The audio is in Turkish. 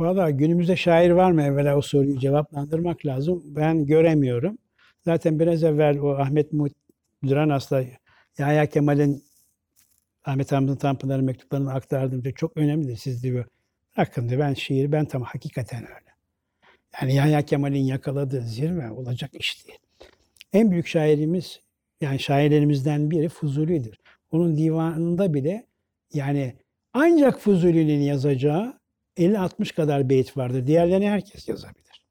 Valla günümüzde şair var mı evvela o soruyu cevaplandırmak lazım. Ben göremiyorum. Zaten biraz evvel o Ahmet Muhit Duranas'la Yahya Kemal'in Ahmet Hamdi Tanpınar'ın mektuplarını aktardım diye çok önemlidir siz diyor. Hakkında ben şiir ben tam hakikaten öyle. Yani Yahya Kemal'in yakaladığı zirve olacak iş değil. En büyük şairimiz yani şairlerimizden biri Fuzuli'dir. Onun divanında bile yani ancak Fuzuli'nin yazacağı 50-60 kadar beyt vardır. Diğerlerini herkes yazabilir.